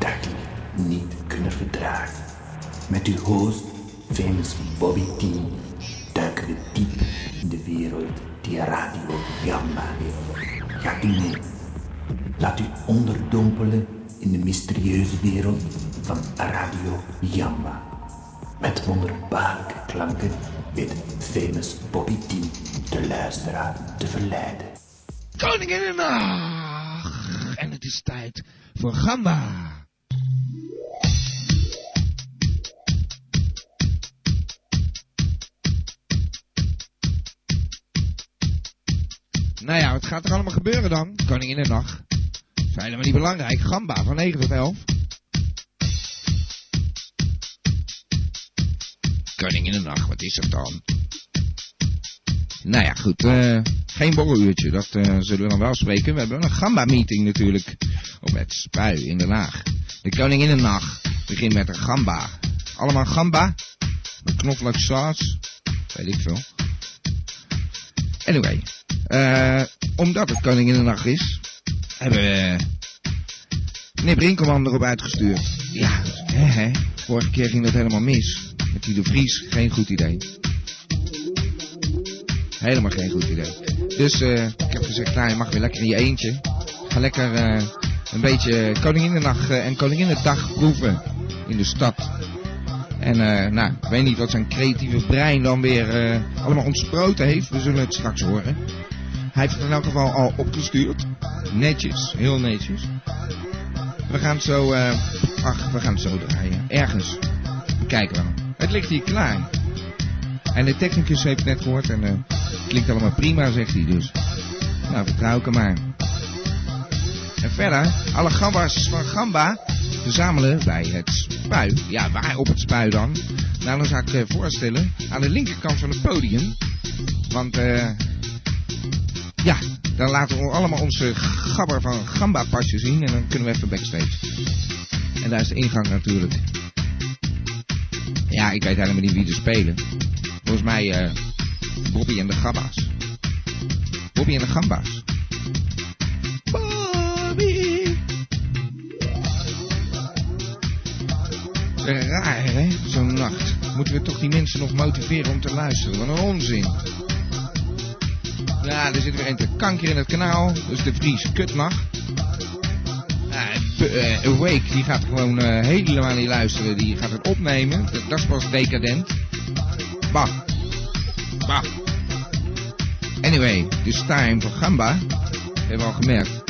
dagelijks niet kunnen verdragen. Met uw host, famous Bobby T, duiken we diep in de wereld die Radio Gamba heeft. Gaat u mee? Laat u onderdompelen in de mysterieuze wereld van Radio Jamba. Met wonderbaarlijke klanken weet famous Bobby T de luisteraar te verleiden. Koninginnendag! En het is tijd voor Gamba. Nou ja, wat gaat er allemaal gebeuren dan? Koninginnendag. Dat is helemaal niet belangrijk. Gamba van 9 tot 11. Koninginnendag, wat is dat dan? Nou ja, goed. eh, geen borreluurtje, dat eh, zullen we dan wel spreken. We hebben een gamba-meeting natuurlijk op het Spui in Den Haag. De Koninginnendag begint met een gamba. Allemaal gamba? Met knoflooksaus? Weet ik veel. Anyway, eh, omdat het Koninginnendag is, hebben we meneer Brinkelman erop uitgestuurd. Ja, hè, hè. Vorige keer ging dat helemaal mis. Met die de Vries, geen goed idee. Helemaal geen goed idee. Dus eh, ik heb gezegd, nou je mag weer lekker in je eentje. Ga lekker eh, een beetje Koninginnendag eh, en Koninginnedag proeven in de stad. En eh, nou, ik weet niet wat zijn creatieve brein dan weer eh, allemaal ontsproten heeft. We zullen het straks horen. Hij heeft het in elk geval al opgestuurd. Netjes, heel netjes. We gaan zo, eh, ach, we gaan het zo draaien. Ergens. Kijken we. Het ligt hier klaar. En de technicus heeft het net gehoord en eh, klinkt allemaal prima, zegt hij dus. Nou, vertrouw hem maar. En verder, alle gamba's van Gamba verzamelen bij het spui. Ja, waar op het spui dan? Nou, dan zou ik eh, voorstellen aan de linkerkant van het podium. Want, eh, ja, dan laten we allemaal onze gabber van Gamba pasje zien en dan kunnen we even backstage. En daar is de ingang natuurlijk. Ja, ik weet helemaal niet wie er spelen. Volgens mij eh Bobby en de Gamba's. Bobby en de Gamba's. Bobby. Raar, hè? Zo'n nacht. Moeten we toch die mensen nog motiveren om te luisteren? Wat een onzin. Ja, er zit weer een te kanker in het kanaal. Dus de Vries. Ja, B- eh, Awake, die gaat gewoon eh, helemaal niet luisteren. Die gaat het opnemen. Dat, dat is pas decadent. Bah. Bah. Anyway, het is time voor Gamba. Hebben we al gemerkt.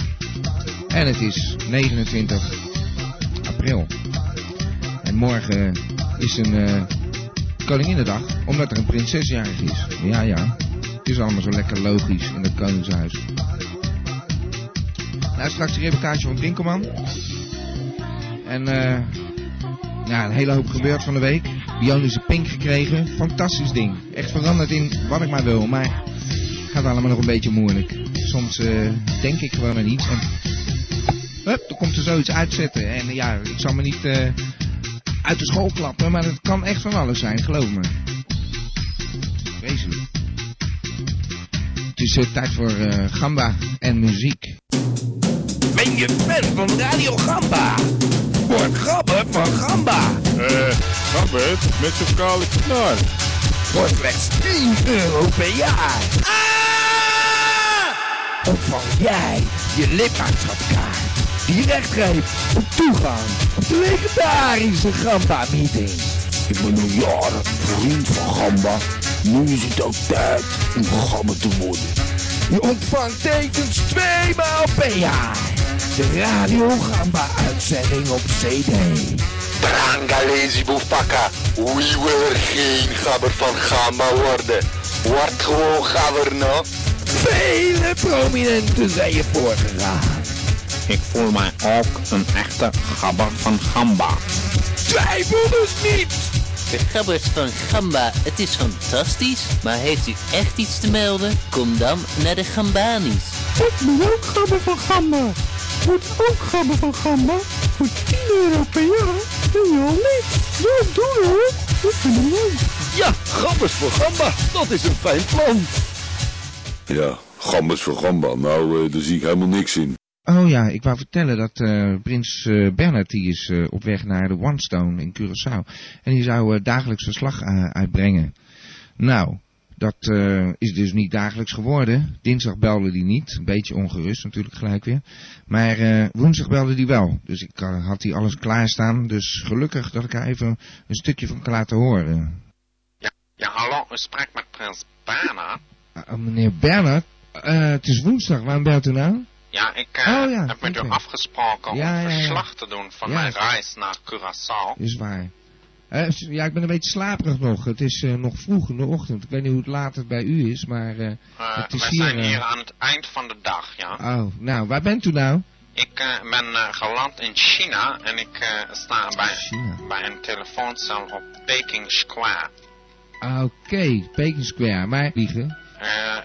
En het is 29 april. En morgen is een eh Koninginnedag, omdat er een prinsesjarig is. Ja, ja. Is allemaal zo lekker logisch in het Koningshuis. Nou, straks een reportage van Brinkelman. En eh ja, een hele hoop gebeurd van de week. Bionische Pink gekregen. Fantastisch ding. Echt veranderd in wat ik maar wil. Maar gaat allemaal nog een beetje moeilijk. Soms eh, denk ik gewoon aan iets en... Hup, er komt er zoiets uitzetten. En ja, ik zal me niet eh, uit de school klappen, maar het kan echt van alles zijn, geloof me. Vreselijk. Het is tijd voor eh, gamba en muziek. Ben je fan van Radio Gamba? Word gabber van Gamba. Eh, Gabbert met zijn kale knar. Voor slechts 10 euro per jaar. Ontvang jij je lidmaatschapkaart. Die recht geeft op toegang op de legendarische Gamba-meeting. Ik ben al jaren vriend van Gamba. Nu is het ook tijd om Gamba te worden. Je ontvangt tekens twee maal per jaar. De Radio Gamba uitzending op CD. Trangalezi Boefpakka, wie wil er geen gabber van Gamba worden? Word gewoon gabber, no? Vele prominenten zijn je voorgegaan. Ik voel mij ook een echte gabber van Gamba. Twijfel dus niet! De gabbers van Gamba, het is fantastisch. Maar heeft u echt iets te melden? Kom dan naar de Gambanis. Ik ben ook gabber van Gamba. Word ook gabber van Gamba. Voor 10 euro per jaar ben je al lid. Ja, doe hoor. Ik vind het leuk. Ja, gabbers voor Gamba, dat is een fijn plan. Ja, Gambas voor Gamba. Nou, eh, daar zie ik helemaal niks in. Oh ja, ik wou vertellen dat eh, prins eh, Bernard die is eh, op weg naar de One Stone in Curaçao. En die zou dagelijks verslag uitbrengen. Nou, dat is dus niet dagelijks geworden. Dinsdag belde die niet. Een beetje ongerust natuurlijk gelijk weer. Maar woensdag belde die wel. Dus ik had die alles klaarstaan. Dus gelukkig dat ik er even een stukje van kan laten horen. Ja, hallo, u spreekt met prins Bernard. Ah, meneer Bernard, het is woensdag. Waarom belt u nou? Ja, ik Oh, ja, heb met u afgesproken Ja, om ja, verslag te doen van mijn reis naar Curaçao. Is waar. Eh, ja, ik ben een beetje slaperig nog. Het is eh, nog vroeg in de ochtend. Ik weet niet hoe het laat het bij u is, maar... eh, Het is we hier, zijn hier aan het eind van de dag, ja. Oh, nou, waar bent u nou? Ik ben geland in China en ik sta bij, China. bij een telefooncel op Peking Square. Ah, Oké, Peking Square. Maar vliegen?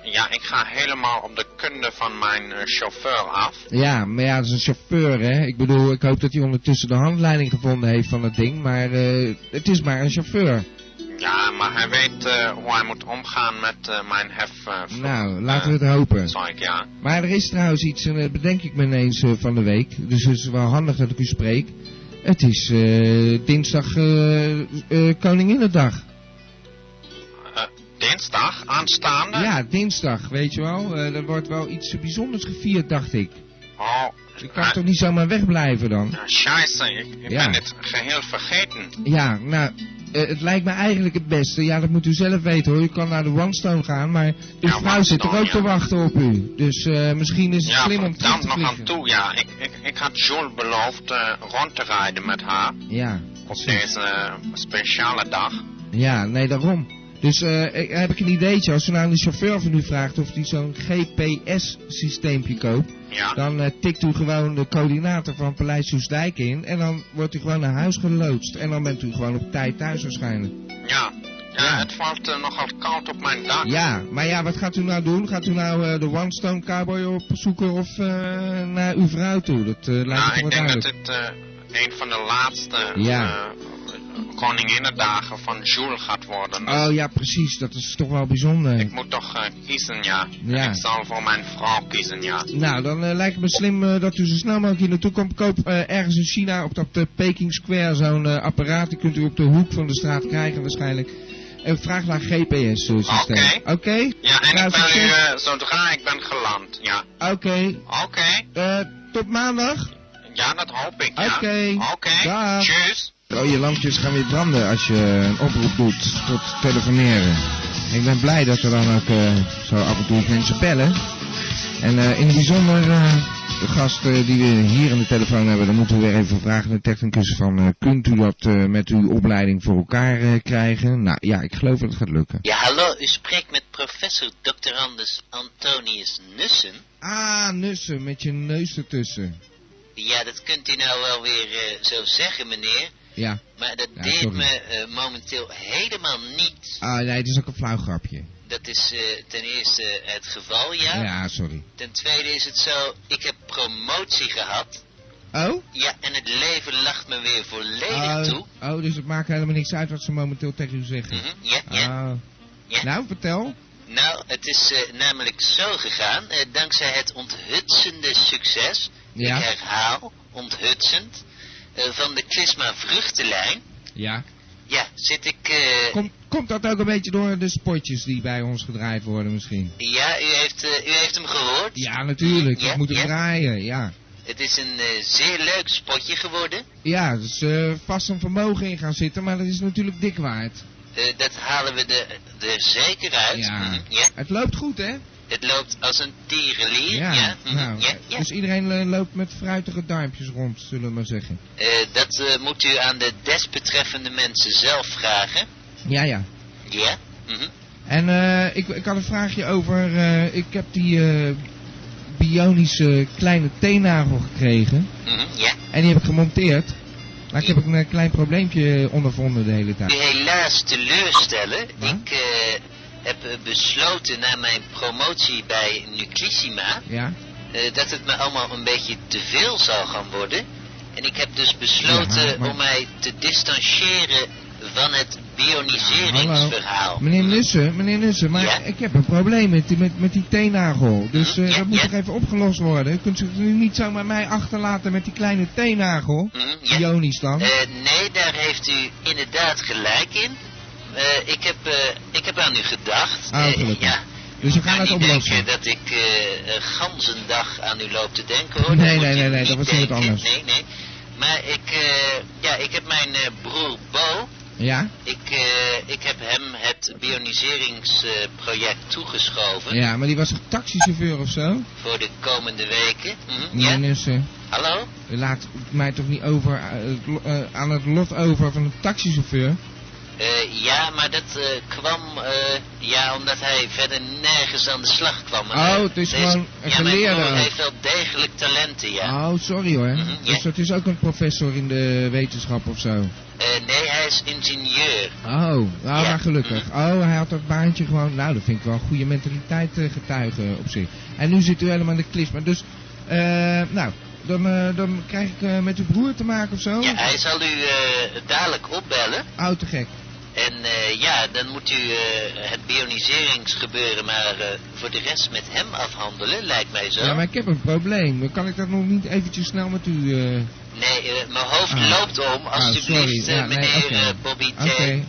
Ja, ik ga helemaal op de kunde van mijn eh, chauffeur af. Ja, maar ja, dat is een chauffeur, hè. Ik bedoel, ik hoop dat hij ondertussen de handleiding gevonden heeft van het ding. Maar eh, het is maar een chauffeur. Ja, maar hij weet eh, hoe hij moet omgaan met mijn hef. Nou, laten we het hopen. Sorry, ja. Maar er is trouwens iets, en dat bedenk ik me ineens van de week. Dus het is wel handig dat ik u spreek. Het is dinsdag Koninginnedag. Dinsdag, aanstaande? Ja, dinsdag, weet je wel. Eh, er wordt wel iets bijzonders gevierd, dacht ik. Oh, Ik kan toch niet zomaar wegblijven dan? ja, scheisse, ik, ik Ja. ben het geheel vergeten. Ja, nou, eh, het lijkt me eigenlijk het beste. Ja, dat moet u zelf weten hoor. U kan naar de One Stone gaan, maar uw Ja, vrouw zit er ook te wachten op u. Dus eh, misschien is het Ja, slim om terug te nog aan toe, ja. Ik, ik, ik had Jules beloofd rond te rijden met haar Ja, op precies. deze speciale dag. Ja, nee, daarom. Dus eh, ik- heb ik een ideetje. Als u nou aan de chauffeur van u vraagt of hij zo'n GPS-systeempje koopt, Ja, dan eh, tikt u gewoon de coördinaten van Paleis Soesdijk in en dan wordt u gewoon naar huis geloodst. En dan bent u gewoon op tijd thuis waarschijnlijk. ja. Ja, het valt eh, nogal koud op mijn dak. Ja, maar ja, wat gaat u nou doen? Gaat u nou de One Stone Cowboy opzoeken of naar uw vrouw toe? Dat lijkt me Nou, ik wel denk dat dit een van de laatste Ja. Koninginnedagen van Jules gaat worden. Dus Oh ja, precies. Dat is toch wel bijzonder. Ik moet toch eh, kiezen, ja. Ja. Ik zal voor mijn vrouw kiezen, ja. Nou, dan eh, lijkt het me slim eh, dat u zo snel mogelijk hier naartoe komt. Koop ergens in China op dat Peking Square zo'n apparaat. Die kunt u op de hoek van de straat krijgen waarschijnlijk. En vraag naar GPS-systeem. Oké. Oké? Ja, en Nou, ik bel u succes. eh, zodra ik ben geland, ja. Oké. Oké. Eh, tot maandag. Ja, dat hoop ik, ja. Oké. Oké. Dag. Tjus. Rode lampjes gaan weer branden als je een oproep doet tot telefoneren. Ik ben blij dat er dan ook eh, zo af en toe mensen bellen. En eh, in het bijzonder de eh, die we hier aan de telefoon hebben, dan moeten we weer even vragen aan de technicus van kunt u dat met uw opleiding voor elkaar krijgen? Nou ja, ik geloof dat het gaat lukken. Ja, hallo, u spreekt met professor doctorandus Antonius Nussen. Ah, nussen, met je neus ertussen. Ja, dat kunt u nou wel weer zo zeggen, meneer. Ja. Maar dat Ja, deed sorry. me eh, momenteel helemaal niet. Ah nee, het is ook een flauw grapje. Dat is eh, ten eerste het geval, ja. Ja, sorry. Ten tweede is het zo, ik heb promotie gehad. Oh? Ja, en het leven lacht me weer volledig Oh, toe. oh, dus het maakt helemaal niks uit wat ze momenteel tegen u zeggen. Mhm, ja, ja. Oh. Ja. Nou, vertel. Nou, het is eh, namelijk zo gegaan, dankzij het onthutsende succes, Ja. ik herhaal, onthutsend, eh, van de Klisma vruchtenlijn, Ja. ja, zit ik, eh, Komt, komt dat ook een beetje door de spotjes die bij ons gedraaid worden misschien? ja, u heeft, eh, u heeft hem gehoord. Ja, natuurlijk. Ja, ik moet hem ja. draaien, ja. Het is een zeer leuk spotje geworden. Ja, is eh, vast een vermogen in gaan zitten, maar dat is natuurlijk dik waard. Dat halen we er, er zeker uit. Ja. Mhm, ja. Het loopt goed, hè? Het loopt als een tierenlier. Ja, mhm, nou, ja, ja. Dus iedereen eh, loopt met fruitige duimpjes rond, zullen we maar zeggen. Eh, dat eh, moet u aan de desbetreffende mensen zelf vragen. Ja, ja. Ja. mhm. En eh, ik, ik had een vraagje over, ik heb die bionische kleine teennagel gekregen. Mhm, ja. En die heb ik gemonteerd. Maar ik heb een klein probleempje ondervonden de hele U tijd. helaas teleurstellen. Ja? Ik heb eh, besloten na mijn promotie bij Nuclissima Ja? eh, dat het me allemaal een beetje te veel zou gaan worden. En ik heb dus besloten Ja, maar- om mij te distancieren van het bioniseringsverhaal. Meneer Nussen, meneer Nussen, maar Ja? ik heb een probleem met, die- met, met die teennagel. Dus eh, Ja, dat moet toch even opgelost worden. U kunt zich nu niet zomaar mij achterlaten met die kleine teennagel. Hm, ja. Ionisch dan. Eh, nee, daar heeft u inderdaad gelijk in. Eh, ik, heb, eh, ik heb aan u gedacht. Ah, Eh, ja. Dus we U gaan het niet oplossen. denken dat ik een ganzendag aan u loop te denken hoor. Nee, nee, nee, nee, niet dat was denken. anders. Nee, nee. Maar ik, ja, ik heb mijn broer Bo. Ja? Ik, ik heb hem het bioniseringsproject toegeschoven Ja, maar die was taxichauffeur of zo? voor de komende weken. Hm, Meneer ja? Hallo? u laat mij toch niet over, aan het lot over van een taxichauffeur? Eh, ja, maar dat eh, kwam, eh, ja, omdat hij verder nergens aan de slag kwam. Oh, het is gewoon een Ja, geleerde ook. heeft wel degelijk talenten, ja. Oh, sorry hoor. Mhm, ja. Dus dat is ook een professor in de wetenschap of zo? Eh, nee, hij is ingenieur. Oh, oh Ja. maar gelukkig. Oh, hij had dat baantje gewoon. Nou, dat vind ik wel een goede mentaliteit getuigen op zich. En nu zit u helemaal in de klisma. Dus, eh, nou, dan, dan krijg ik met uw broer te maken of zo? Ja, hij zal u eh, dadelijk opbellen. Oh, te gek. En eh, ja, dan moet u eh, het bioniseringsgebeuren maar eh, voor de rest met hem afhandelen, lijkt mij zo. Ja, maar ik heb een probleem. Kan ik dat nog niet eventjes snel met u... eh, Nee, mijn hoofd Ah. loopt om, Ah, alsjeblieft. Ja, nee, meneer oké. eh, Bobby T. Oké.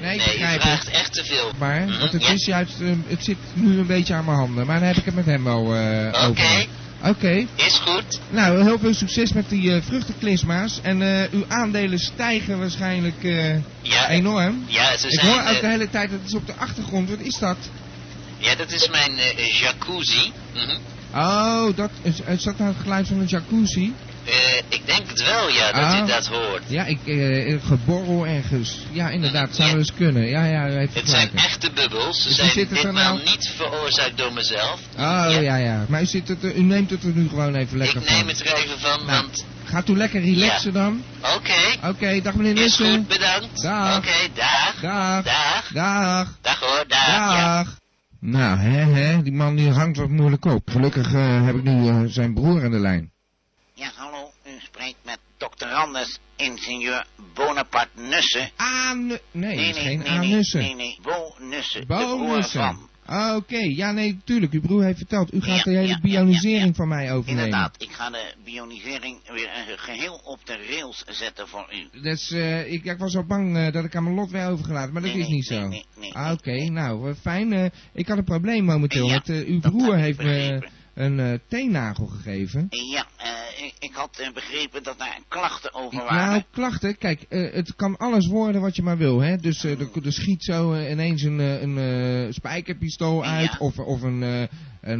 Nee, ik u begrijp vraagt het. echt te veel. Maar, Mhm, want het ja. is juist... het zit nu een beetje aan mijn handen. Maar dan heb ik het met hem wel eh Oké, Oké. is goed. Nou, heel veel succes met die eh vruchtenklisma's. En eh, uw aandelen stijgen waarschijnlijk eh, Ja, enorm. ja ze Ik zijn... hoor ook de hele tijd, dat is op de achtergrond. Wat is dat? Ja, dat is mijn jacuzzi. Mhm. Oh, dat is, is dat nou het geluid van een jacuzzi? Eh, ik denk het wel, ja, dat Ah. u dat hoort. Ja, ik, eh, geborrel ergens. Ja, inderdaad, zou Ja. eens kunnen. Ja, ja, Het zijn echte bubbels. Ze Dus zijn ditmaal nou? niet veroorzaakt door mezelf. Oh, ja, ja. Maar u, zit het, er- u neemt het er nu gewoon even lekker ik van. neem het er even van, Nou, want... Gaat u lekker relaxen dan? Oké, Oké, dag meneer is Nissen. goed, bedankt. Dag. Oké, dag. Dag. Dag. Dag. Dag hoor, dag. Ja. Nou, hè, hè, die man die hangt wat moeilijk op. Gelukkig eh, heb ik nu eh, zijn broer aan de lijn. Ja, hallo, u spreekt Randers, ingenieur Bonaparte Nussen. Aan... Nee, nee, nee, geen nee, aannussen. nee, nee, Bo Nussen, de van. Ah, Oké, ja nee, tuurlijk. Uw broer heeft verteld. U gaat Ja, de hele ja, bionisering ja, van mij overnemen. Inderdaad, ik ga de bionisering weer eh, geheel op de rails zetten voor u. Dus eh, ik, ik was al bang eh, dat ik aan mijn lot werd overgelaten, maar dat Nee, is nee, niet zo. nee, nee, nee, ah, nee, oké, nee. nou, eh, fijn. ik had een probleem momenteel. Uw broer heeft me. Een eh, teennagel gegeven. Ja, eh, ik, ik had eh, begrepen dat daar klachten over Nou, waren. klachten, kijk, het kan alles worden wat je maar wil, hè. Dus eh, er, er schiet zo ineens een, een spijkerpistool uit, Ja. of, of een,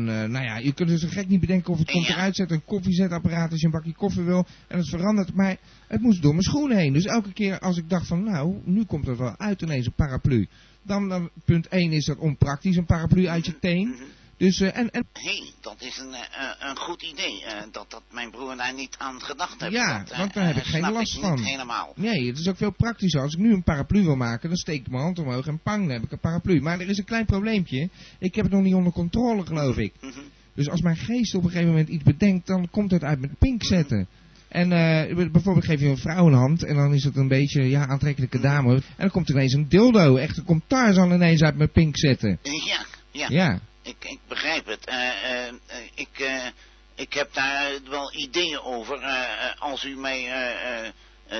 nou ja, je kunt dus een gek niet bedenken of het komt Ja. eruit zet, een koffiezetapparaat als je een bakje koffie wil, en het verandert, maar het moest door mijn schoen heen. Dus elke keer als ik dacht van, nou, nu komt het wel uit ineens, een paraplu. Dan, dan punt 1 is dat onpraktisch, een paraplu uit je teen. Mhm. Dus, eh, en, en Hé, hey, dat is een, eh, eh, een goed idee, dat, dat mijn broer daar niet aan gedacht heeft. Ja, dat, want daar heb ik geen last ik van. Niet helemaal. Nee, het is ook veel praktischer. Als ik nu een paraplu wil maken, dan steek ik mijn hand omhoog en pang, dan heb ik een paraplu. Maar er is een klein probleempje. Ik heb het nog niet onder controle, geloof ik. Mhm. Dus als mijn geest op een gegeven moment iets bedenkt, dan komt het uit met pink zetten. En bijvoorbeeld geef je een vrouw een hand en dan is het een beetje, ja, aantrekkelijke dame. En dan komt ineens een dildo. Echt, er komt Tarzan ineens uit mijn pink zetten. Ja, ja. Ja. Ik, ik begrijp het. Eh, eh, ik, eh, ik heb daar wel ideeën over. Als u mij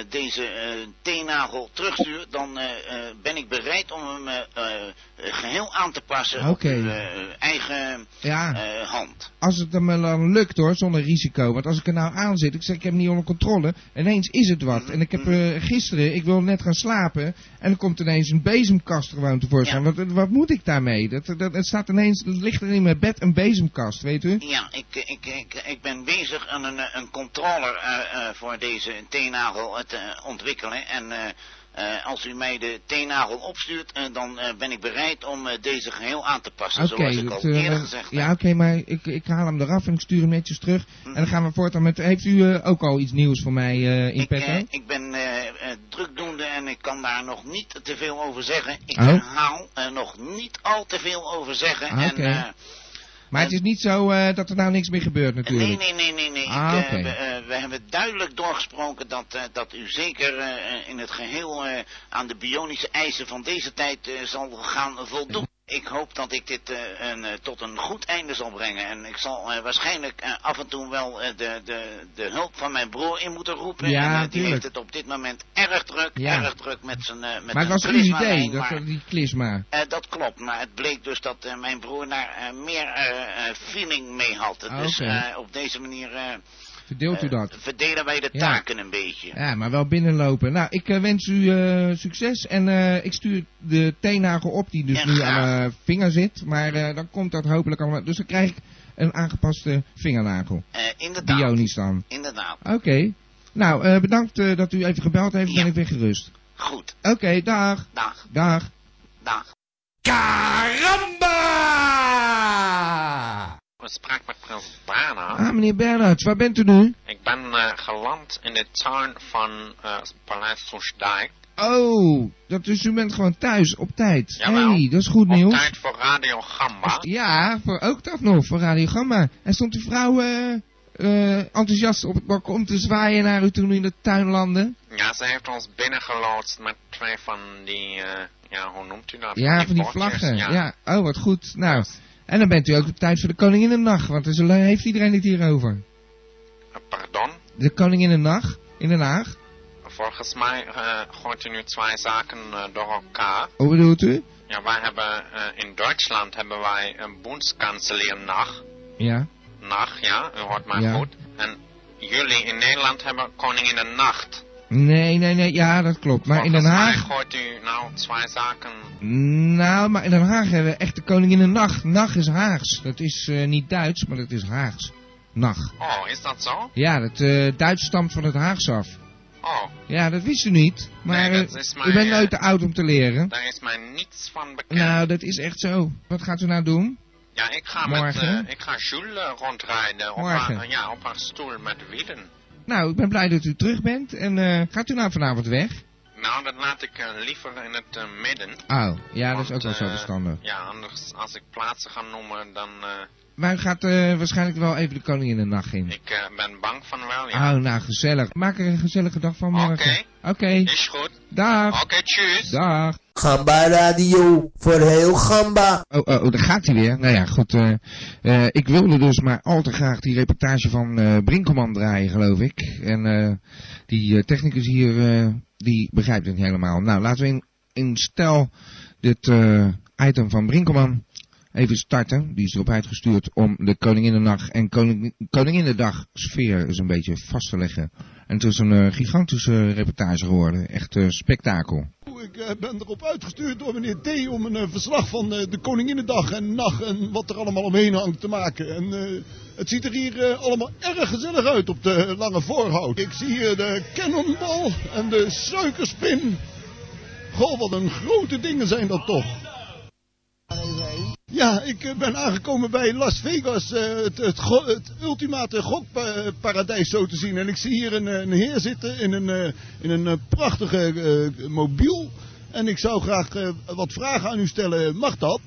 deze eh teennagel terugstuurt, dan eh, eh, ben ik bereid om hem eh, eh, geheel aan te passen op uw eh, eigen Ja. eh, hand. Als het me dan lukt hoor, zonder risico. Want als ik er nou aan zit, ik zeg ik heb hem niet onder controle. Ineens is het wat. En ik heb eh, gisteren, ik wil net gaan slapen. En dan komt ineens een bezemkast gewoon tevoorschijn. Ja. Wat, wat moet ik daarmee? Dat, dat, het staat ineens, het ligt er in mijn bed een bezemkast, weet u? Ja, ik, ik, ik, ik ben bezig aan een, eh, een controller eh, eh, voor deze teennagel eh, te ontwikkelen. En eh, eh, als u mij de teennagel opstuurt, eh, dan eh, ben ik bereid om eh, deze geheel aan te passen. Zoals ik al eh, eerder gezegd heb. ja oké, maar ik, ik haal hem eraf en ik stuur hem netjes terug. En dan gaan we voortaan met, heeft u eh, ook al iets nieuws voor mij eh, in Ik, petto? eh, ik ben eh, eh, drukdoende en ik kan daar nog niet te veel over zeggen. Ik Oh. herhaal er nog niet al te veel over zeggen. Ah, en, eh, maar het is niet zo eh, dat er nou niks meer gebeurt nee, natuurlijk. nee, nee, nee, nee. Ah, ik, eh. We, eh, hebben duidelijk doorgesproken dat, eh, dat u zeker eh, in het geheel eh, aan de bionische eisen van deze tijd eh, zal gaan voldoen. Ik hoop dat ik dit eh, een, eh, tot een goed einde zal brengen. En ik zal eh, waarschijnlijk eh, af en toe wel eh, de, de, de hulp van mijn broer in moeten roepen. Ja, en, eh, die heeft het op dit moment erg druk, Ja. erg druk met zijn eh, met Maar het was uw klisma-lijn, idee, dat, maar- die klisma. eh, dat klopt, maar het bleek dus dat eh, mijn broer daar eh, meer eh, eh, feeling mee had. Ah, dus eh, op deze manier eh, Verdeelt u eh, dat? verdelen wij de Ja. taken een beetje. Ja, maar wel binnenlopen. Nou, ik eh, wens u eh, succes en eh, ik stuur de teennagel op die dus Ja, nu graag. aan mijn vinger zit. Maar eh, dan komt dat hopelijk allemaal. Dus dan krijg ik een aangepaste vingernagel. Eh, inderdaad, Bionisch dan. inderdaad. Oké. Nou, eh, bedankt eh, dat u even gebeld heeft. Ben ik weer gerust. Goed, Oké, dag. dag, Dag. dag. Caramba! Ik spreek met prins Bernhard. Ah, meneer Bernhard, waar bent u nu? Ik ben eh, geland in de tuin van eh Paleis Soesdijk. Oh, dat dus u bent gewoon thuis op tijd. Jawel. hey, dat is goed Op nieuws. tijd voor Radio Gamba. Ja, voor, ook dat nog, voor Radio Gamma. En stond uw vrouw eh, enthousiast op het balkon te zwaaien naar u toen u in de tuin landde? Ja, ze heeft ons binnengeloodst met twee van die, ja, hoe noemt u dat? Ja, van die bordjes, vlaggen. Ja. Ja. oh wat goed. Nou, en dan bent u ook op tijd voor de Koninginnennacht, want er zullen- heeft iedereen het hier over. Eh, pardon? De Koninginnennacht in Den Haag. Volgens mij eh gooit u nu twee zaken eh, door elkaar. Hoe bedoelt u? Ja, wij hebben in Duitsland hebben wij een Bundeskanzlernacht. Ja. Nacht, ja, u hoort mij Ja. goed. En jullie in Nederland hebben Koningin de Nacht. Nee, nee, nee, ja, dat klopt. Maar in Den Haag... gooit u nou twee zaken. Nou, maar in Den Haag hebben we echt de Koninginnennacht. Nacht is Haags. Dat is eh, niet Duits, maar dat is Haags. Nacht. Oh, is dat zo? Ja, dat eh, Duits stamt van het Haags af. Oh, Ja, dat wist u niet. Maar Nee, eh, u bent nooit te oud om te leren. daar is mij niets van bekend. Nou, dat is echt zo. Wat gaat u nou doen? Ja, ik ga, met, Morgen? eh, ik ga Jules rondrijden op Morgen? haar, ja, op haar stoel met wielen. Nou, ik ben blij dat u terug bent. En eh, gaat u nou vanavond weg? Nou, dat laat ik eh, liever in het eh, midden. Oh, ja, dat is ook wel zo verstandig. Ja, anders als ik plaatsen ga noemen, dan... Maar u gaat eh, waarschijnlijk wel even de Koninginnennacht in. ik eh, ben bang van wel, ja. Oh, nou, gezellig. Maak er een gezellige dag van morgen. Oké. Is goed. Dag. Oké, tjus. Dag. Gamba Radio, voor heel Gamba. Oh, oh, oh, daar gaat hij weer. Nou ja, goed. eh, eh, ik wilde dus maar al te graag die reportage van eh Brinkelman draaien, geloof ik. En eh, die technicus hier, eh, die begrijpt het niet helemaal. Nou, laten we in, in stel dit eh, item van Brinkelman even starten. Die is erop uitgestuurd om de Koninginnennacht en Koning, Koninginnedag sfeer eens een beetje vast te leggen. En het is een eh, gigantische reportage geworden. Echt eh, spektakel. Ik eh, ben erop uitgestuurd door meneer T. om een verslag van de Koninginnedag en nacht en wat er allemaal omheen hangt te maken. En het ziet er hier allemaal erg gezellig uit op de lange voorhout. Ik zie hier de cannonbal en de suikerspin. Goh, wat een grote dingen zijn dat toch. Ja, ik eh, ben aangekomen bij Las Vegas, eh, het, het, ultimate gokparadijs zo te zien. En ik zie hier een, eh, een heer zitten in een, in een prachtige mobiel. En ik zou graag wat vragen aan u stellen. Mag dat?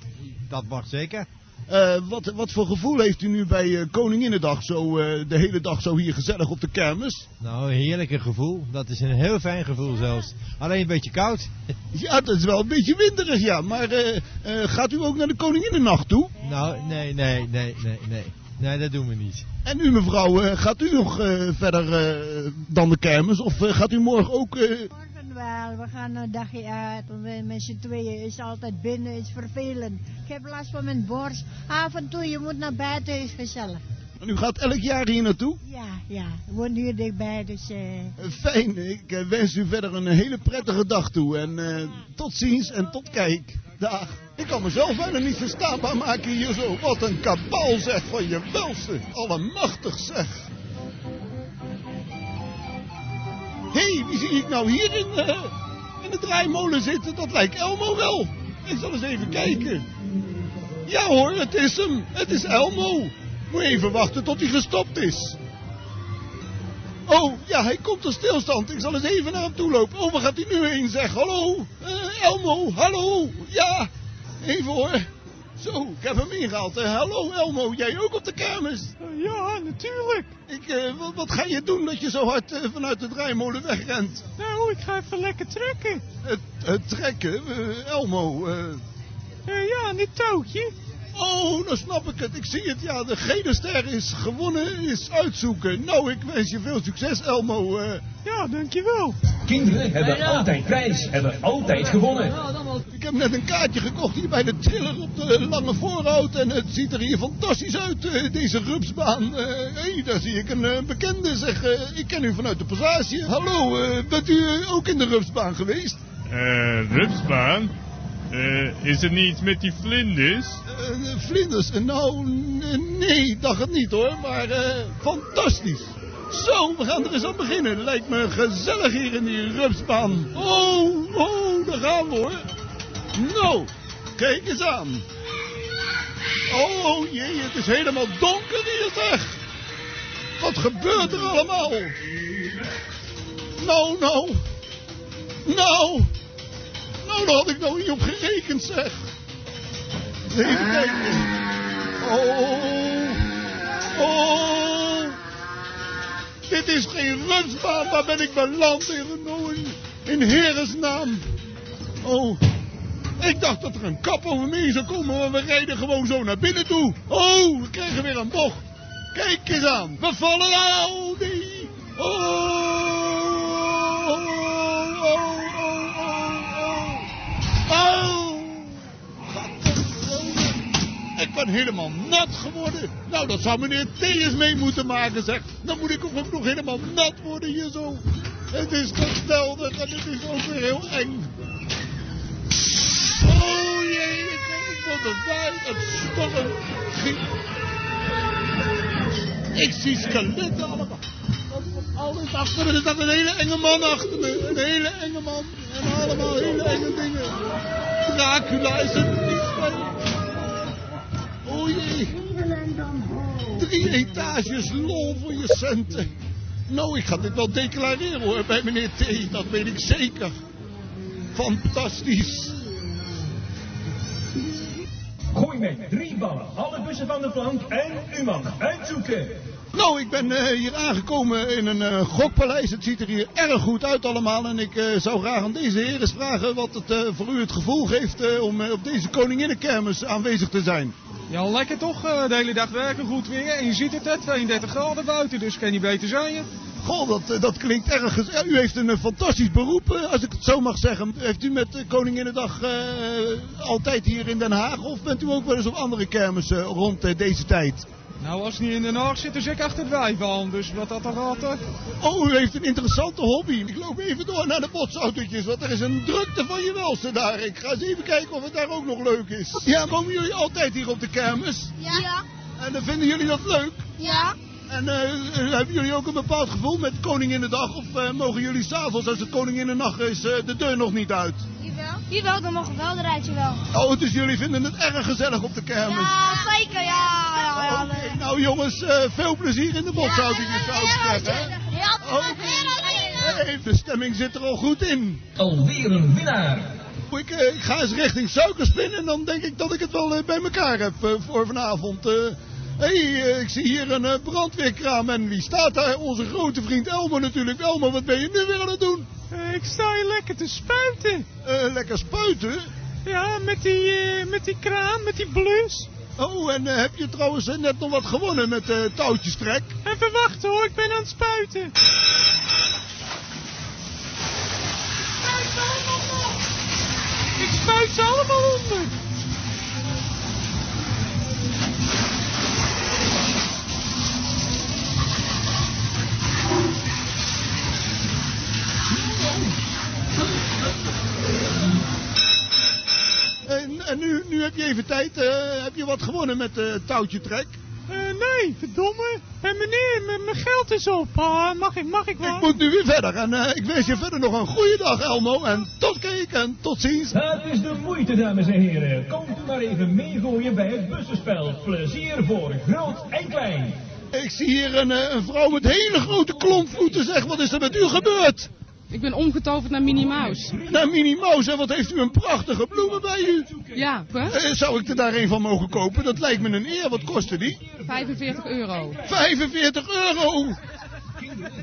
Dat mag zeker. Eh, wat, wat voor gevoel heeft u nu bij eh, Koninginnedag zo eh, de hele dag zo hier gezellig op de kermis? Nou, een heerlijke gevoel. Dat is een heel fijn gevoel zelfs. Alleen een beetje koud. Ja, dat is wel een beetje winderig, ja. Maar gaat u ook naar de Koninginnennacht toe? Nou, nee, nee, nee, nee, nee. Nee, dat doen we niet. En u mevrouw, gaat u nog verder dan de kermis? Of gaat u morgen ook... we gaan een dagje uit. Met z'n tweeën is altijd binnen, is vervelend. Ik heb last van mijn borst. Af en toe, je moet naar buiten, is gezellig. en u gaat elk jaar hier naartoe? Ja, ja, we wonen hier dichtbij, dus... eh, Eh, Fijn, ik eh, wens u verder een hele prettige dag toe. En eh, tot ziens en tot kijk. Dag. Ik kan mezelf bijna niet verstaanbaar maken hier zo. Wat een kabaal zeg van je welste. Allemachtig zeg. Hé, hey, wie zie ik nou hier in, eh, in de draaimolen zitten? Dat lijkt Elmo wel. Ik zal eens even kijken. Ja hoor, het is hem. Het is Elmo. Moet even wachten tot hij gestopt is. Oh, ja, hij komt tot stilstand. Ik zal eens even naar hem toe lopen. Oh, waar gaat hij nu heen, zeg? Hallo? Eh, Elmo, hallo? Ja, even hoor. Zo, ik heb hem ingehaald. Eh, hallo Elmo, jij ook op de kermis? ja, natuurlijk. Ik, eh, wat, wat ga je doen dat je zo hard eh, vanuit de draaimolen wegrent? Nou, ik ga even lekker trekken. Het, het trekken? Eh, Elmo, eh, Eh, ja, dit touwtje. Oh, nou snap ik het. Ik zie het. Ja, de gele ster is gewonnen, is uitzoeken. Nou, ik wens je veel succes, Elmo. eh. Ja, dankjewel. Kinderen hebben altijd prijs, hebben altijd gewonnen. Ik heb net een kaartje gekocht hier bij de triller op de lange voorhout. En het ziet er hier fantastisch uit, eh, deze rupsbaan. Eh hey, daar zie ik een eh, bekende. Zeg, ik ken u vanuit de passage. Hallo, bent u ook in de rupsbaan geweest? Eh, rupsbaan? Eh, is het niet met die vlinders? Vlinders? Nou, nee, dacht het niet hoor. Maar eh, fantastisch. Zo, we gaan er eens aan beginnen. Lijkt me gezellig hier in die rupsbaan. Oh, oh, daar gaan we hoor. Nou, kijk eens aan. Oh jee, het is helemaal donker hier zeg. Wat gebeurt er allemaal? Nou, nou. Nou. Nou, daar had ik nou niet op gerekend zeg. Even kijken. Oh. Oh. Dit is geen rustbaan. Waar ben ik beland? In, in Heresnaam. Oh. Ik dacht dat er een kap over me zou komen, maar we rijden gewoon zo naar binnen toe. Oh, we krijgen weer een bocht. Kijk eens aan. We vallen nou. Nee. Oh. Oh, oh, oh, oh, oh. Oh. Ik ben helemaal nat geworden. Nou, dat zou meneer T eens mee moeten maken, zeg. Dan moet ik ook nog helemaal nat worden hier zo. Het is geweldig en het is ook weer heel eng. Oh jee, ik, ik Het storm. Ik zie skeletten allemaal. Alles achter me. Er staat een hele enge man achter me. Een hele enge man. En allemaal hele enge dingen. Dracula is het niet bij. Oh jee. Drie etages lol voor je centen. Nou, ik ga dit wel declareren hoor bij meneer T. Dat weet ik zeker. Fantastisch. Gooi met drie ballen, alle bussen van de plank en u mag uitzoeken. Nou, ik ben eh, hier aangekomen in een eh, gokpaleis. Het ziet er hier erg goed uit allemaal. En ik eh, zou graag aan deze heren eens vragen wat het eh, voor u het gevoel geeft eh, om op deze koninginnenkermis aanwezig te zijn. Ja, lekker toch? eh, de hele dag werken, goed weer. En je ziet het, hè, 32 graden buiten, dus kan je niet beter zijn. Goh, dat, eh, dat klinkt erg. Ja, u heeft een eh, fantastisch beroep, eh, als ik het zo mag zeggen. Heeft u met uh, Koninginnedag eh, altijd hier in Den Haag? Of bent u ook wel eens op andere kermissen rond deze tijd? Nou, als het niet in Den Haag zit, dan zit ik achter het wijf aan. Dus wat dat dan gaat. Oh, u heeft een interessante hobby. Ik loop even door naar de botsautootjes, want er is een drukte van je welste daar. Ik ga eens even kijken of het daar ook nog leuk is. Ja, komen jullie altijd hier op de kermis? Ja. En dan vinden jullie dat leuk? Ja. En eh, hebben jullie ook een bepaald gevoel met Koninginnedag? Of eh, mogen jullie s'avonds, als het Koninginnedag is, eh, de deur nog niet uit? Jawel. Jawel, dan mogen we wel eruit, jawel. Oh, dus jullie vinden het erg gezellig op de kermis? Ja, zeker, ja. ja, ja, nou jongens, eh, veel plezier in de botsautootjes zou ik zeggen. hè? Ja, Hey, de stemming zit er al goed in. Alweer een winnaar. Ik, eh, ik ga eens richting suikerspin en dan denk ik dat ik het wel bij elkaar heb voor vanavond. Hé, hey, eh, ik zie hier een eh, brandweerkraam en wie staat daar? Onze grote vriend Elmo natuurlijk. Elmo, wat ben je nu weer aan het doen? Eh, ik sta hier lekker te spuiten. Lekker spuiten? Ja, met die, met die kraan, met die blus. Oh, en heb je trouwens net nog wat gewonnen met touwtjestrek? Even wachten hoor, ik ben aan het spuiten. Ik spuit ze allemaal onder. En, nu, nu heb je even tijd. eh, heb je wat gewonnen met eh touwtjetrek? Eh, nee, verdomme. En meneer, mijn mijn geld is op. Ah, mag ik, mag ik wel? Ik moet nu weer verder. En eh, ik wens je verder nog een goede dag, Elmo. En tot kijk en tot ziens. Het is de moeite, dames en heren. Komt u maar even meegooien bij het bussenspel. Plezier voor groot en klein. Ik zie hier een, eh, een vrouw met hele grote klompvoeten. Zeg, wat is er met u gebeurd? Ik ben omgetoverd naar Minnie Mouse. Nou, Minnie Mouse, en wat heeft u een prachtige bloemen bij u? Ja, hè? Eh, zou ik er daar een van mogen kopen? Dat lijkt me een eer. Wat kostte die? 45 euro. 45 euro!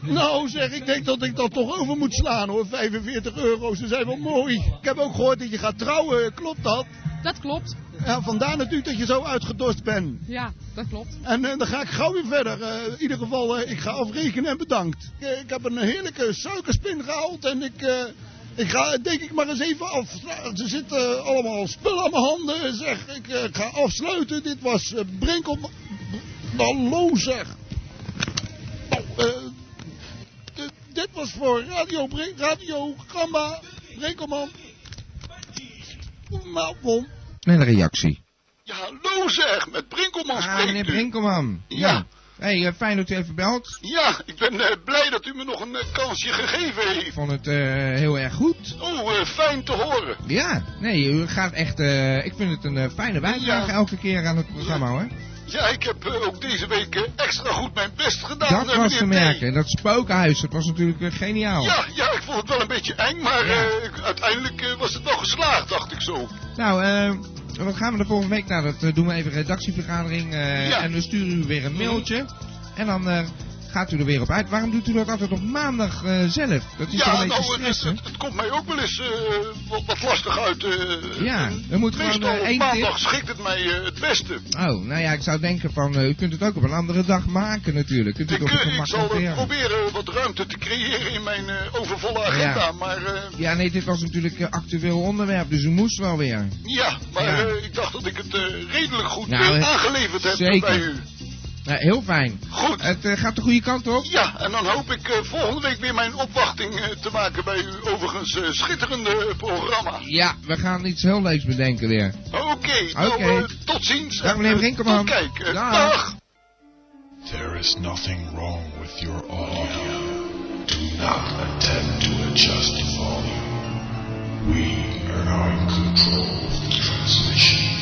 Nou zeg, ik denk dat ik dat toch over moet slaan hoor. 45 euro, ze zijn wel mooi. Ik heb ook gehoord dat je gaat trouwen, klopt dat? Dat klopt. Ja, vandaar natuurlijk dat je zo uitgedost bent. Ja, dat klopt. En eh, dan ga ik gauw weer verder. Eh, in ieder geval, eh, ik ga afrekenen en bedankt. Ik, ik heb een heerlijke suikerspin gehaald en ik, ik ga denk ik maar eens even af. Er zitten allemaal spullen aan mijn handen. Zeg, ik ga afsluiten. Dit was Brinkel... Hallo zeg. Nou, dit was voor Radio, Brink, Radio Gamba Brinkelman. Nou, bon. Snelle reactie. Ja, hallo zeg, met Brinkelman Ah, spreekt meneer u. Brinkelman. Ja. hey, eh, fijn dat u even belt. Ja, ik ben eh, blij dat u me nog een eh, kansje gegeven Ik heeft. vond het eh, heel erg goed. Oh, eh, fijn te horen. Ja, nee, u gaat echt... eh, ik vind het een fijne bijdrage Ja. elke keer aan het programma hoor. Ja, ik heb eh, ook deze week eh, extra goed mijn best gedaan. Dat eh, was te merken. Dat spookhuis, dat was natuurlijk geniaal. Ja, ja, ik vond het wel een beetje eng, maar uiteindelijk was het wel geslaagd, dacht ik zo. Nou, eh, wat gaan we de volgende week? Nou, dat doen we even een redactievergadering. Ja. En we sturen u weer een mailtje. En dan gaat u er weer op uit. Waarom doet u dat altijd op maandag eh, zelf? Dat is Ja, een beetje nou, het, stress, hè? het, het komt mij ook wel eens eh, wat, wat lastig uit. eh, Ja, er moet gewoon één maandag tip. schikt het mij het beste. Oh, nou ja, ik zou denken van, u kunt het ook op een andere dag maken natuurlijk. Kunt u het Ik, ik zal proberen wat ruimte te creëren in mijn overvolle agenda, Ja. maar Ja, nee, dit was natuurlijk een actueel onderwerp, dus u moest wel weer. ja, maar Ja. ik dacht dat ik het redelijk goed Nou, aangeleverd heb zeker. bij u. Ja, heel fijn. Goed. Het eh, gaat de goede kant op? Ja, en dan hoop ik eh, volgende week weer mijn opwachting eh, te maken bij uw overigens schitterende programma. Ja, we gaan iets heel leuks bedenken weer. Oké, nou Oké. tot ziens. Dag, meneer En, Brinkelman. Tot kijk. Dag. dag. There is nothing wrong with your audio. Do not attempt to adjust the volume. We are now in control of the transmission.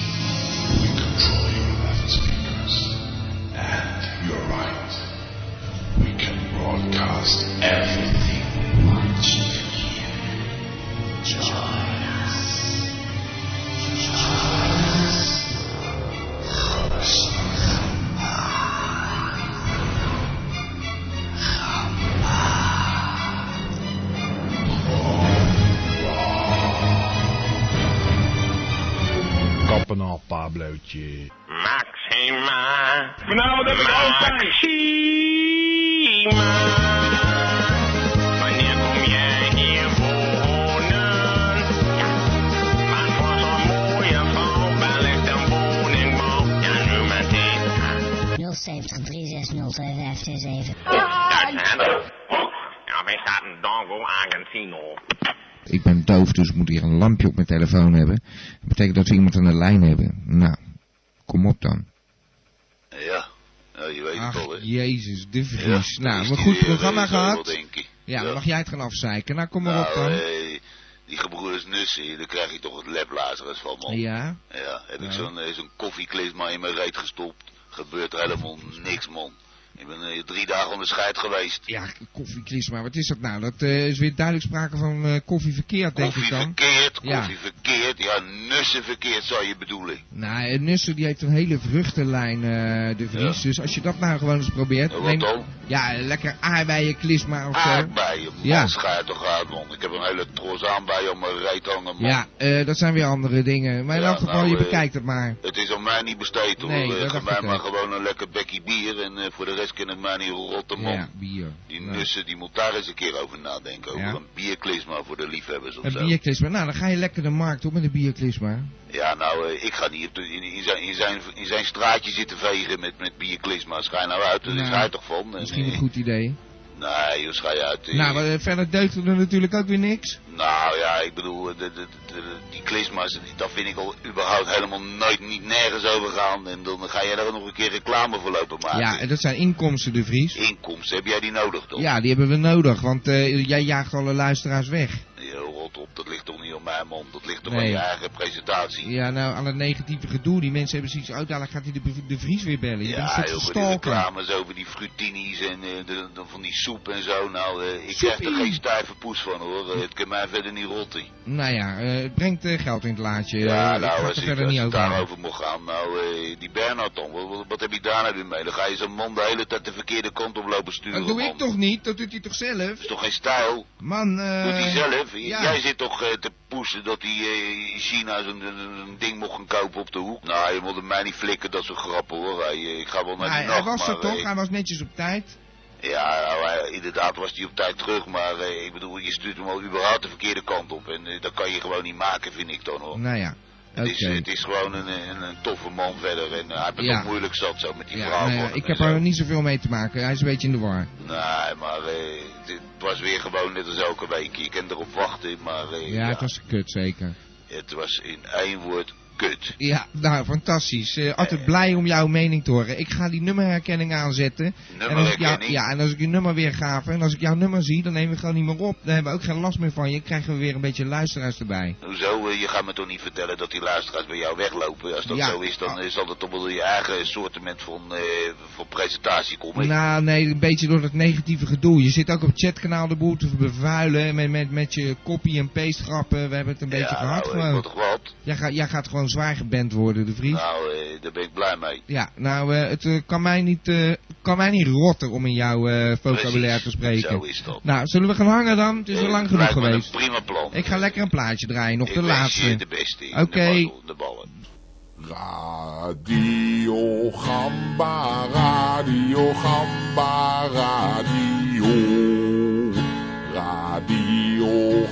Pablootje. Maxima. Nou, wat heb ik altijd. Maxima. Wanneer kom jij hier wonen? Ja, wat voor zo'n mooie vrouw. Een woningbouw? Ja, nu meteen. 070 360 Daar zijn we. Ja, wij staat een Dongo Argentino. Ik ben doof, dus ik moet hier een lampje op mijn telefoon hebben. Dat betekent dat we iemand aan de lijn hebben. Nou, kom op dan. Ja, ja, je weet het al, hè. jezus, de Vries. Ja, nou, een goed programma eh, zo gehad. Ja, dan mag jij het gaan afzeiken. Nou, kom maar op Nou, dan. eh, die gebroeders Nussen, daar krijg je toch het leplazerus van, man. Ja? Ja, heb ik zo'n eh, zo'n koffieklisma in mijn reet gestopt. Gebeurt er helemaal niks, man. Ik ben eh, drie dagen onder scheid geweest. Ja, koffieklisma, wat is dat nou? Dat eh, is weer duidelijk sprake van eh koffie verkeerd, denk ik dan. Verkeerd, Ja. koffie verkeerd, ja, nussen verkeerd zou je bedoelen. Nou, en Nussen die heeft een hele vruchtenlijn, eh, de Vries. Dus als je dat nou gewoon eens probeert. Ja, wat neem- dan? Ja, lekker aardbeien klisma of zo. Aardbeien, man, Ja. schijt toch uit, man. Ik heb een hele tros aanbij om mijn reet hangen, man. Ja, dat zijn weer andere dingen. Maar in Ja, elk geval, nou, je bekijkt het maar. Het is aan mij niet besteed hoor. Nee, dat Geef mij maar gewoon een lekker bekje bier en voor de rest het mij niet rotten man. Ja, bier. Die Nou. nussen, die moet daar eens een keer over nadenken. Over Ja. een bierklisma voor de liefhebbers of Een zo. bierklisma. Nou, dan ga je lekker de markt op met een bierklisma. Ja, nou, eh, ik ga niet in, in, zijn, in, zijn, in zijn straatje zitten vegen met, met bierklisma. Schij nou uit, daar is Nou, hij toch van. En, Misschien een eh, goed idee. Nee, joh, schij uit. eh. Nou, maar eh, verder deugt er natuurlijk ook weer niks. Nou ja, ik bedoel, de, de, de, de- die klisma's, dat vind ik al überhaupt helemaal nooit, niet nergens over gaan. En dan ga jij daar nog een keer reclame voor lopen maken. Ja, en dat zijn inkomsten, de Vries. Inkomsten, heb jij die nodig toch? Ja, die hebben we nodig, want eh, jij jaagt alle luisteraars weg. Ja, rot op, dat ligt toch niet op mij. Nee man, dat ligt toch Nee. aan je eigen presentatie. Ja, nou, aan het negatieve gedoe. Die mensen hebben zoiets uit, dadelijk gaat hij de, de Vries weer bellen. Je bent Ja, joh, van die reclames over die frutini's en eh, de, de- van die soep en zo. Nou, eh, ik krijg er geen stijve poes van hoor. Eh, het kan mij verder niet rotten. Nou ja, eh, het brengt eh, geld in het laadje. Ja, Eh, nou, als, ik, als het over daarover moet gaan, nou, eh, die Bernhard dan, wat, wat, heb je daar nou weer mee? Dan ga je zo'n man de hele tijd de verkeerde kant op lopen sturen, Dat doe man. ik toch niet? Dat doet hij toch zelf? Dat is toch geen stijl? Man, eh... Doet hij zelf? Ja. Jij zit toch eh, te poesen dat hij eh, in China zo'n ding mocht gaan kopen op de hoek? Nou, je moet hem mij niet flikken, dat soort grappen hoor. Hij, eh, ik ga wel naar hij, die hij nacht, was er toch? Hij was netjes op tijd. Ja, nou, hij- inderdaad was hij op tijd terug, maar ik bedoel, je stuurt hem al überhaupt de verkeerde kant op. En dat kan je gewoon niet maken, vind ik dan hoor. Nou ja, Het, is, het is gewoon een, een, een toffe man verder en eh, hij heeft Ja. ook moeilijk zat zo met die Ja, vrouw. nou ik heb er niet zoveel mee te maken. Hij is een beetje in de war. Nee, maar eh, het was weer gewoon net als elke week. Je kan erop wachten, maar eh, Ja, ja, het was kut zeker. het was in één woord kut. Ja, nou, fantastisch. Eh, altijd blij om jouw mening te horen. Ik ga die nummerherkenning aanzetten. En jou, Nummerherkenning? ja, en als ik je nummer weer ga en als ik jouw nummer zie, dan nemen we gewoon niet meer op. Dan hebben we ook geen last meer van je. Krijgen we weer een beetje luisteraars erbij. Hoezo? eh, je gaat me toch niet vertellen dat die luisteraars bij jou weglopen? Als dat Ja. zo is, dan eh, zal het toch wel je eigen soortement van, eh, van presentatie komen. Nou, nee, een beetje door dat negatieve gedoe. Je zit ook op het chatkanaal de boel te bevuilen met, met, met je copy en paste grappen. We hebben het een beetje gehad nou, gewoon. Jij, gaat jij gaat gewoon zwaar geband worden, de Vries. Nou, eh, daar ben ik blij mee. Ja, nou, eh, het eh, kan, mij niet, eh, kan mij niet rotten om in jouw eh, vocabulaire te spreken. zo is dat. Nou, zullen we gaan hangen dan? Het is al lang genoeg geweest. een prima plan. Ik ga lekker een plaatje draaien, nog Ik de laatste. de beste. in Oké. De, ballen. Radio Gamba, Radio Gamba, Radio. Radio